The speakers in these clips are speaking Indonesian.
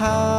how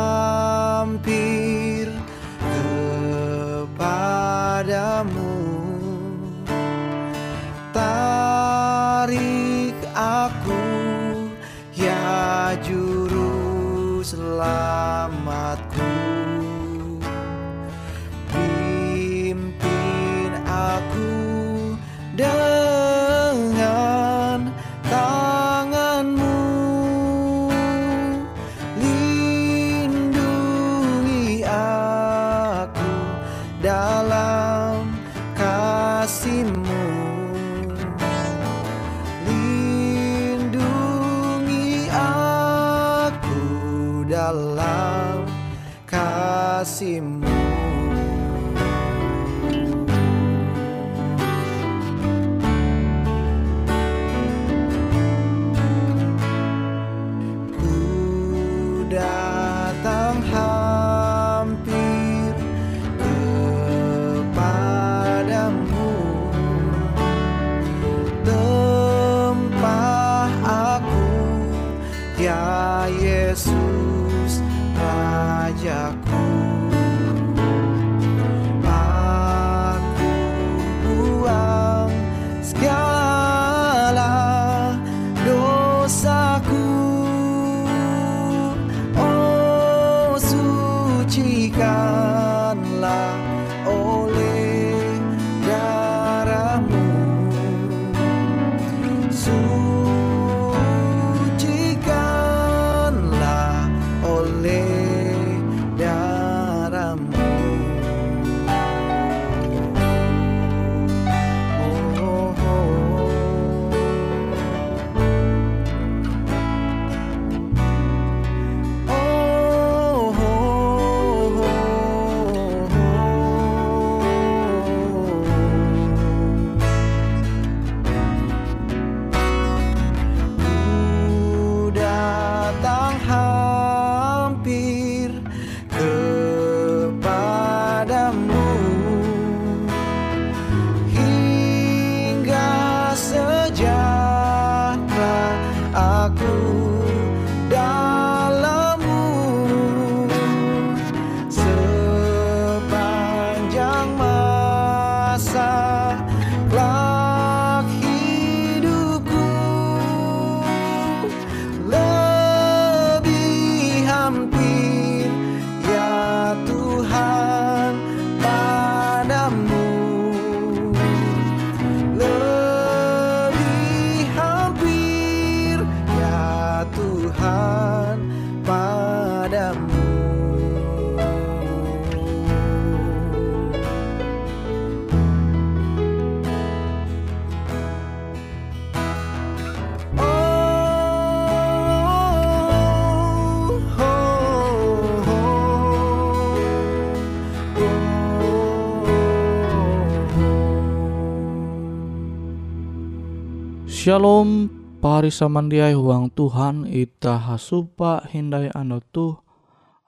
Shalom pari samandiai huang Tuhan ita hasupa hindai ando tu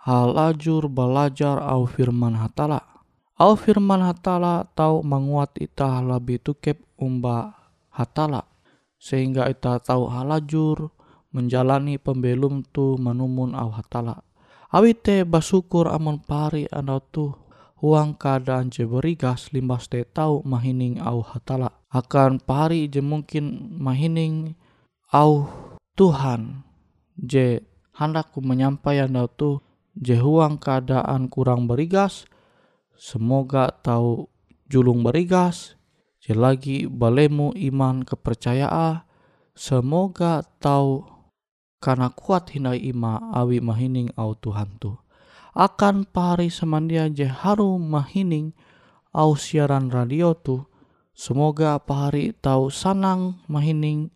halajur belajar au firman hatala. Au firman hatala tau menguat ita lebih tukep umba hatala sehingga ita tahu halajur menjalani pembelum tu menumun au hatala. Awite basukur amon pari ando tu huang keadaan je berigas limbas te tau mahining au hatala. Akan pari je mungkin mahining au Tuhan. Je handakku menyampaikan dau tu. Je huang keadaan kurang berigas semoga tahu julung berigas. Je lagi balemu iman kepercayaan semoga tahu karena kuat hindai ima awi mahining au Tuhan tu akan pari semandia je haru mahining au siaran radio tu semoga pari tahu sanang mahining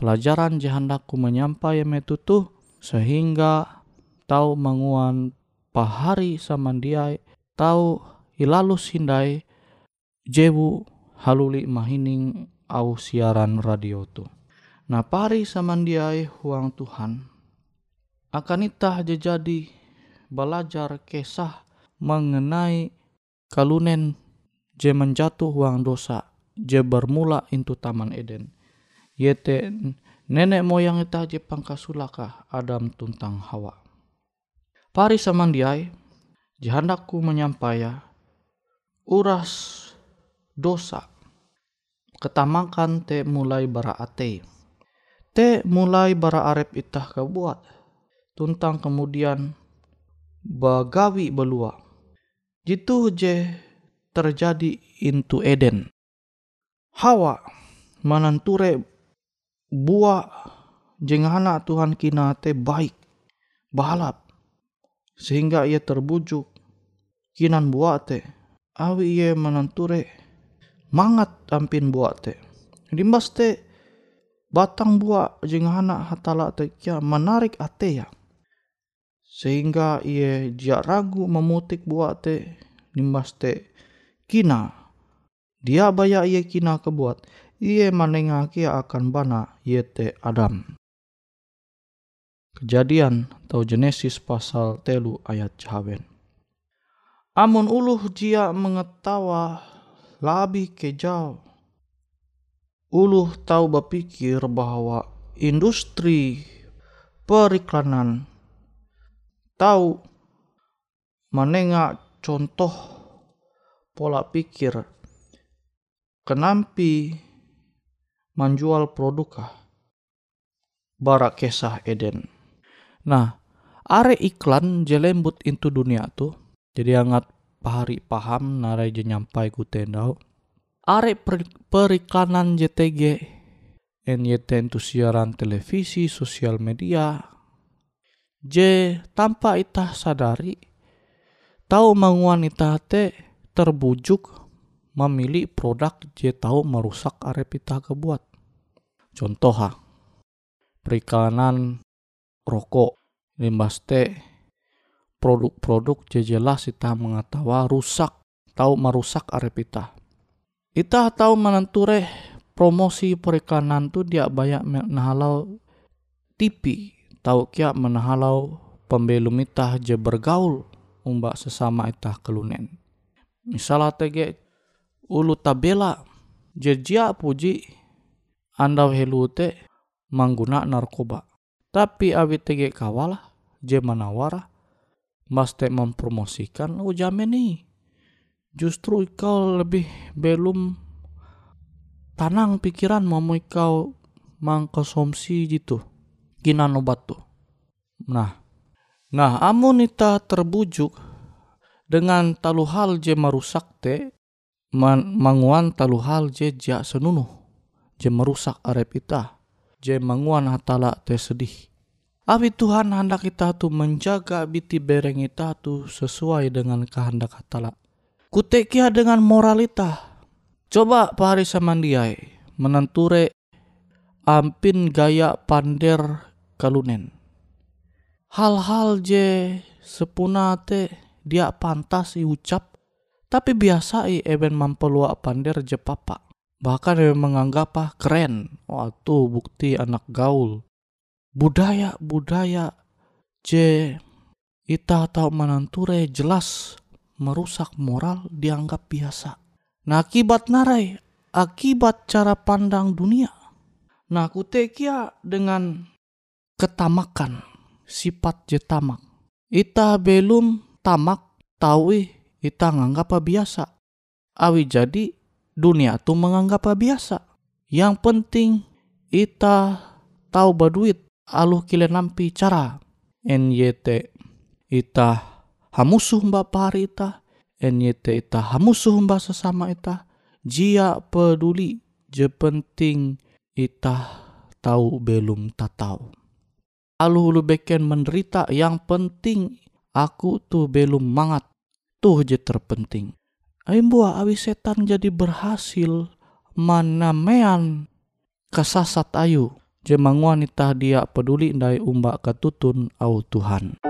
pelajaran je handakku menyampai metu tu sehingga tahu manguan pahari samandiai tahu ilalus hindai jebu haluli mahining au siaran radio tu. Nah pari samandiai huang Tuhan akan itah jadi belajar kisah mengenai kalunen je menjatuh huang dosa je bermula into taman Eden. Yete nenek moyang ita je pangkasulaka Adam tuntang Hawa. Pari samandiai jahandaku menyampaya uras dosa ketamakan te mulai bara ate te mulai bara arep itah kebuat tuntang kemudian bagawi belua. Jitu je terjadi into Eden. Hawa mananture buah jenghana Tuhan kina te baik balap sehingga ia terbujuk kinan buah te awi ia mananture mangat ampin buah te limbas te batang buah jenghana hatala te kia menarik ate ya sehingga ia jia ragu memutik buat te nimbas te kina dia baya ia kina kebuat ia manenga kia akan bana ia te Adam. Kejadian atau Genesis pasal telu ayat jahaben Amun uluh jia mengetawa labi kejauh uluh tahu berpikir bahwa industri periklanan tahu. Menengah contoh pola pikir. Kenampi menjual produk barak kesah Eden. Nah, are iklan jelembut into dunia tu, jadi angat pahari paham narai je nyampai ku tendau. Are per, periklanan JTG, NYT itu siaran televisi, sosial media, je tanpa itah sadari. Tahu manguan itah te terbujuk memilih produk je tahu merusak arep itah kebuat. Contoh ha periklanan rokok limbas te produk-produk je jelas itah mengatawa rusak tahu merusak arep itah. Itah tahu menenture promosi periklanan tu dia banyak nahalau TV tau kia menahalau pembelum itah je bergaul umba sesama itah kelunen. Misalnya tege ulu tabela je jia puji andau helu te mangguna narkoba. Tapi awi tege kawala je manawara mas te mempromosikan jamin nih justru kau lebih belum tanang pikiran mau kau mangkonsumsi gitu kinan obat. Nah, nah amun ita terbujuk dengan talu hal je merusak te man, manguan talu hal je ja senunuh je merusak arep ita je manguan hatala te sedih. Abi Tuhan hendak kita tu menjaga biti bereng kita tu sesuai dengan kehendak hatala. Kutekia dengan moralita. Coba pahari samandiai menenture ampin gaya pander kalunen. Hal-hal je sepuna te dia pantas ucap tapi biasa i eben mampelua pander je papa. Bahkan eben menganggap ah keren. Wah tuh bukti anak gaul. Budaya budaya je ita atau menanture jelas merusak moral dianggap biasa. Nah akibat narai, akibat cara pandang dunia. Nah kutekia dengan ketamakan, sifat je tamak. Ita belum tamak tahu ita nganggap biasa. Awi jadi dunia tuh menganggap biasa. Yang penting ita tahu baduit aluh kile nampi cara. NYT ita hamusuh mbak pari ita. NYT ita hamusuh mbak sesama ita. Jia peduli je penting ita tahu belum tak tahu. Aluh lu beken menderita yang penting aku tuh belum mangat. Tuh je terpenting. Aimbua awi setan jadi berhasil mana mean kesasat ayu. Jemang wanita dia peduli ndai umbak ketutun au Tuhan.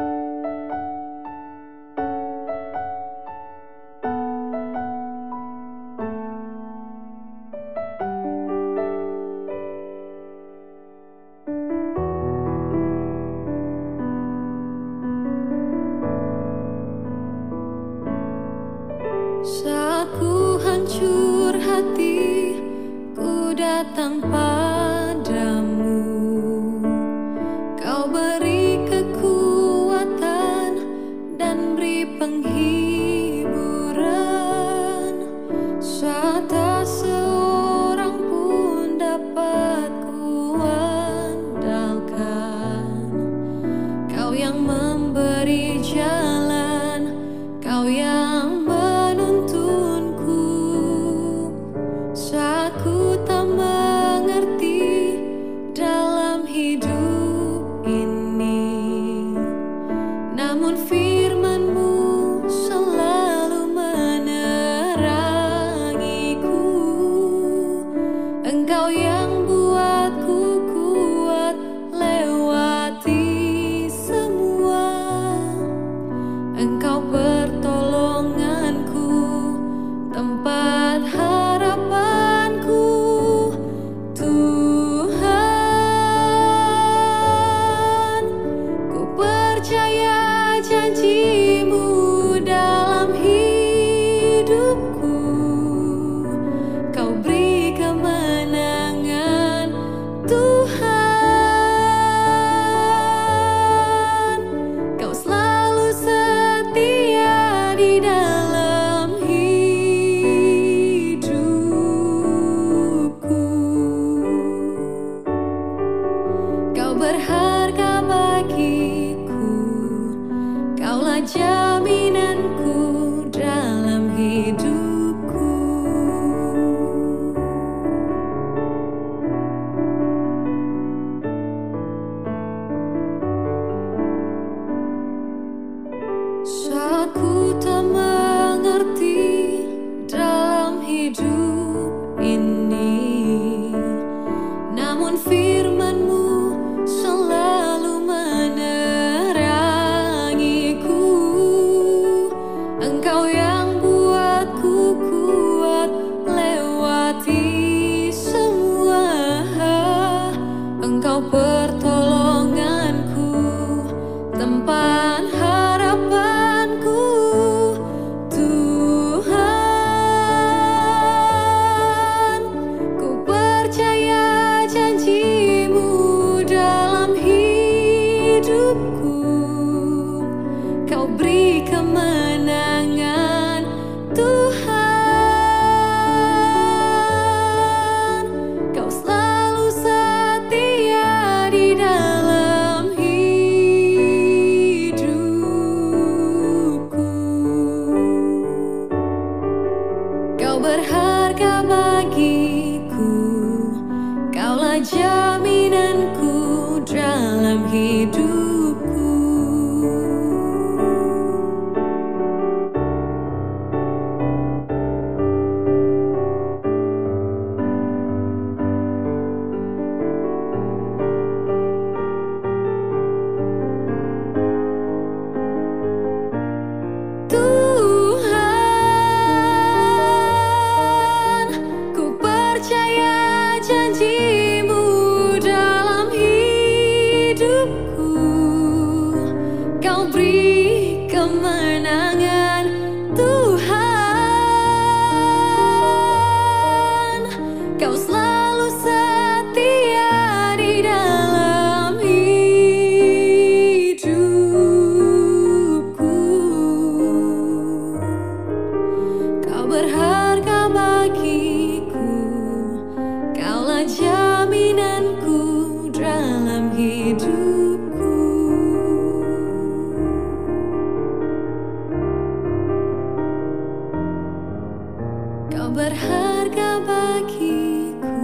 Kau berharga bagiku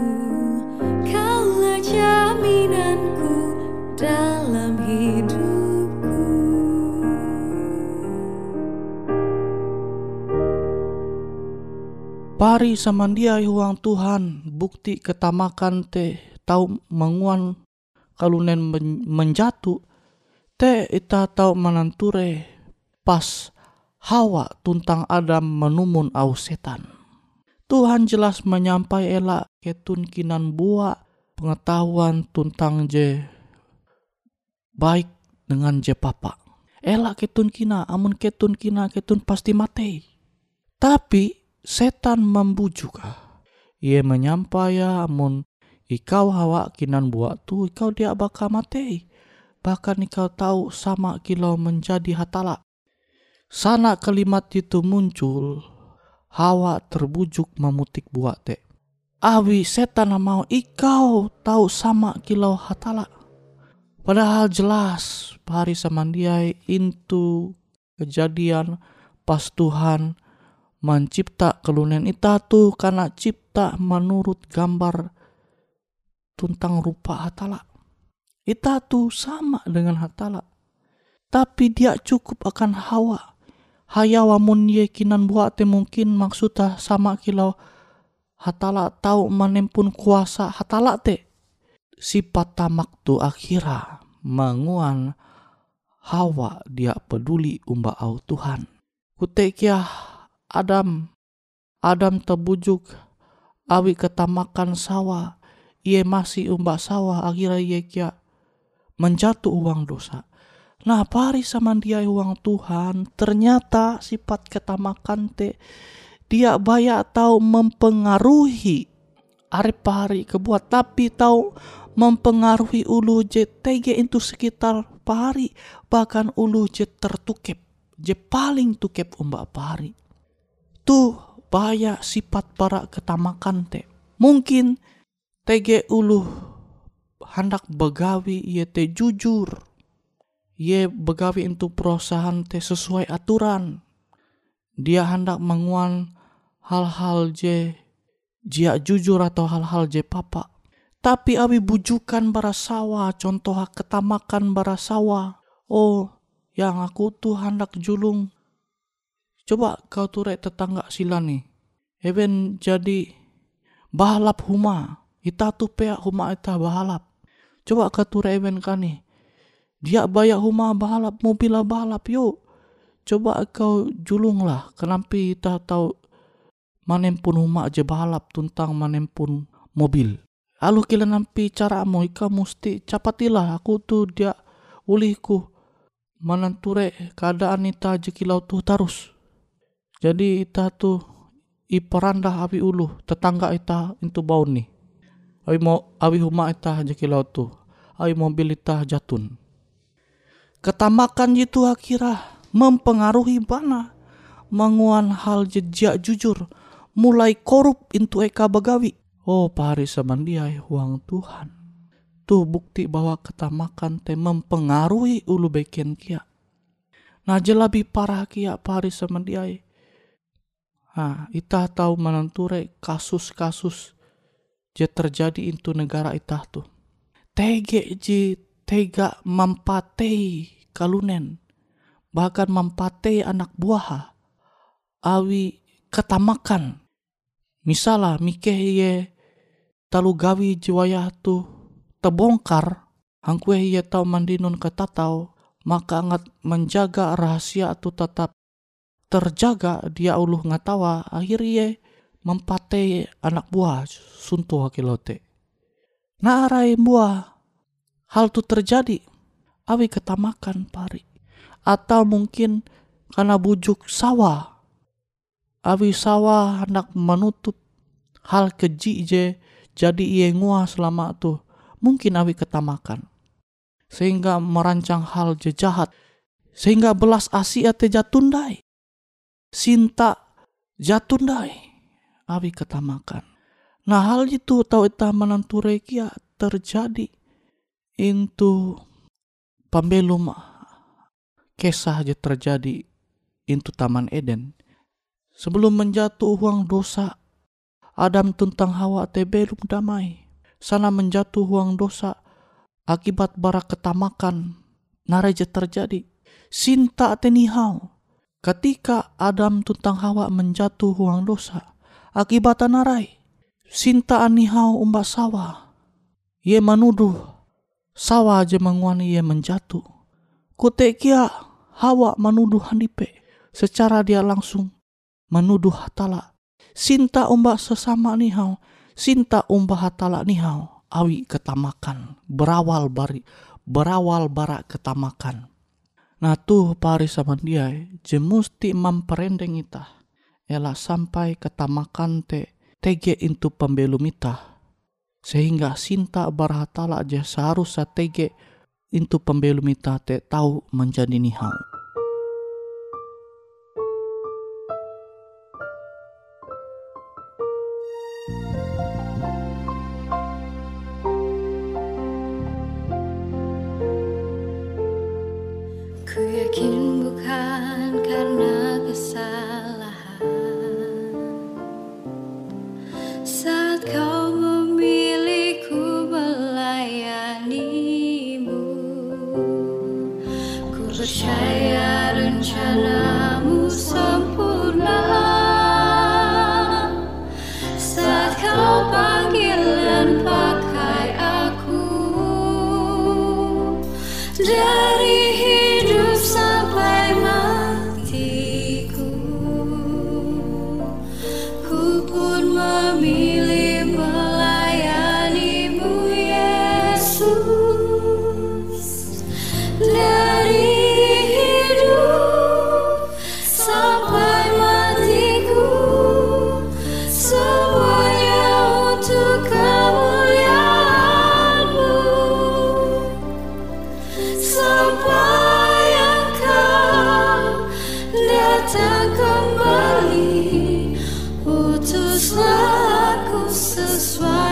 Kaulah jaminanku dalam hidupku Pari samandiai huang Tuhan Bukti ketamakan teh Tau menguan Kalunen men menjatuh Te ita tau mananture. Pas Hawa tuntang Adam menumun au setan. Tuhan jelas menyampai elak ketun kinan buah pengetahuan tuntang je baik dengan je papa. Elak ketun kina, amun ketun kina ketun pasti mati. Tapi setan membujuk. Ia menyampai ya amun ikau hawa kinan buat tu ikau dia bakal mati. Bahkan ikau tahu sama kilau menjadi hatala. Sana kalimat itu muncul, Hawa terbujuk memutik buah te. Awi setan mau ikau tahu sama kilau hatala. Padahal jelas pari samandiai itu kejadian pas Tuhan mencipta kelunen ita tu karena cipta menurut gambar tuntang rupa hatala. Ita tu sama dengan hatala. Tapi dia cukup akan hawa hayawa mun ye kinan buat te mungkin maksudnya sama kilau hatala tahu menempun kuasa hatala te. Sifat tamak tu akhira menguan hawa dia peduli umba au Tuhan. Kutekia Adam Adam terbujuk awi ketamakan sawa ia masih umba sawa akhirnya ia kia menjatuh uang dosa Nah, pari sama dia uang Tuhan, ternyata sifat ketamakan te dia banyak tahu mempengaruhi hari pari kebuat tapi tahu mempengaruhi ulu JTG itu sekitar pari bahkan ulu je tertukep je paling tukep umbak pari. Tuh banyak sifat para ketamakan te. Mungkin TG ulu hendak begawi ia te jujur ye begawi untuk perusahaan teh sesuai aturan. Dia hendak menguan hal-hal je jia jujur atau hal-hal je papa. Tapi abi bujukan bara sawa, contoh ketamakan bara sawa. Oh, yang aku tuh hendak julung. Coba kau tuh tetangga sila nih. Even jadi bahalap huma. Ita tuh pea huma ita bahalap. Coba kau tuh even kan nih dia bayar rumah balap, mobil balap, yuk. Coba kau julunglah, kenapa kita tahu manempun rumah aja balap tuntang manempun mobil. Lalu kila nampi caramu, ika mesti capatilah aku tuh dia ulihku mananture keadaan ita aja kilau tuh terus. Jadi ita tuh iparandah awi ulu tetangga ita itu bau nih. Awi mau awi rumah ita aja kilau tuh. Awi mobil ita jatun Ketamakan itu akhirnya mempengaruhi mana menguan hal jejak jujur mulai korup into eka bagawi. Oh pari samandiai uang Tuhan. Tuh bukti bahwa ketamakan te mempengaruhi ulu beken kia. Nah lebih parah kia pari samandiai. Nah, ita tahu menenture kasus-kasus je terjadi itu negara itah tuh. Tege ji tega mampatei kalunen bahkan mampatei anak buah awi ketamakan misalnya mikeh ye talu gawi jiwaya tu tebongkar hangkue ye tau mandinun ketatau maka ngat menjaga rahasia tu tetap terjaga dia uluh ngatawa akhir ye mempatei anak buah suntuh hakilote. Nah arai buah hal itu terjadi. Awi ketamakan pari. Atau mungkin karena bujuk sawah. Awi sawah hendak menutup hal keji je jadi ia ngua selama tu. Mungkin awi ketamakan. Sehingga merancang hal je jahat. Sehingga belas asia te jatundai sinta jatundai awi ketamakan. Nah hal itu tahu ita menanture kia terjadi itu pembelum kisah aja terjadi itu Taman Eden. Sebelum menjatuh uang dosa, Adam tentang Hawa te belum damai. Sana menjatuh uang dosa akibat bara ketamakan nareja terjadi. Sinta tenihau. Ketika Adam tentang Hawa menjatuh uang dosa, Akibat narai. Sinta anihau umba sawa. Ye manuduh. Sawa aja menguani ye menjatuh. Kute kia hawa manuduh handipe. Secara dia langsung menuduh hatala. Sinta umba sesama nihau. Sinta umba hatala nihau. Awi ketamakan. Berawal bari. Berawal bara ketamakan. Nah tuh pari sama dia, je musti memperendeng ita. Ela sampai ketamakan te tege into pembelum ita. Sehingga sinta barhatala aja seharusnya tege into pembelum ita te tahu menjadi nihau. Ku percaya utuslah aku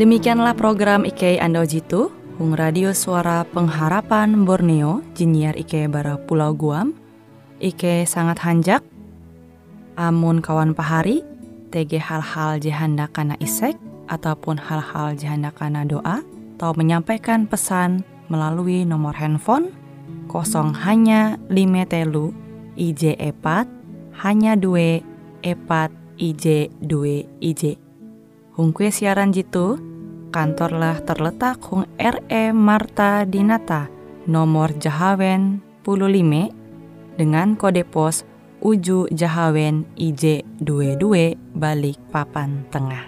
Demikianlah program IK Ando Jitu, Hung Radio Suara Pengharapan Borneo, Jinnyar IK Bara Pulau Guam, IK sangat hanjak, amun kawan pahari, TG hal-hal jihanda kana isek, ataupun hal-hal jihanda kana doa, atau menyampaikan pesan melalui nomor handphone kosong hanya 5 telu IJ epat hanya 2 epat IJ 2 IJ. Hung kue siaran jitu, kantorlah terletak Hung RE Marta Dinata, nomor Jahawen 15 dengan kode pos Uju Jahawen IJ 22 balik papan tengah.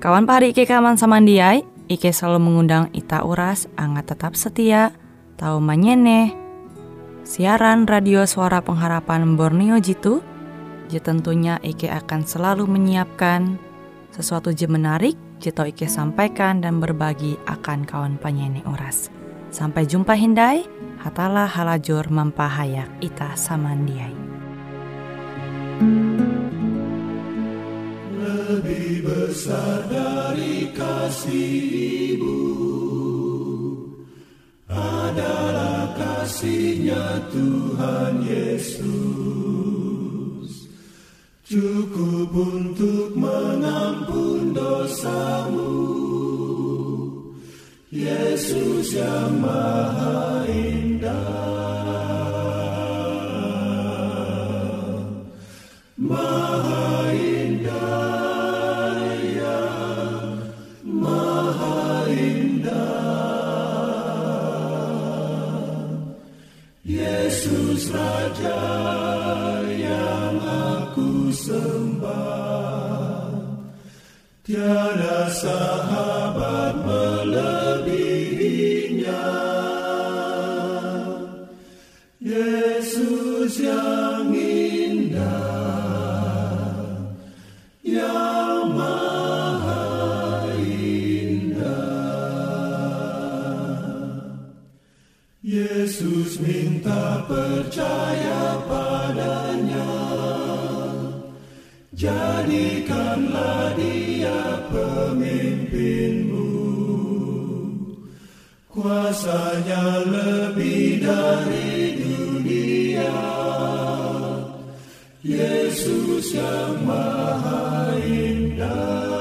Kawan pahari Ike kaman samandiai, Ike selalu mengundang Ita Uras, angga tetap setia, tahu manyene, siaran radio suara pengharapan Borneo Jitu, je tentunya Ike akan selalu menyiapkan sesuatu je menarik, tau Ike sampaikan dan berbagi akan kawan penyanyi Uras. Sampai jumpa Hindai, hatalah halajur mempahayak ita samandiai. Lebih besar dari kasih ibu adalah kasihnya Tuhan Yesus. Cukup untuk mengampun dosamu. Yesus yang maha indah. Minta percaya padanya. Jadikanlah dia pemimpinmu. Kuasanya lebih dari dunia. Yesus yang maha indah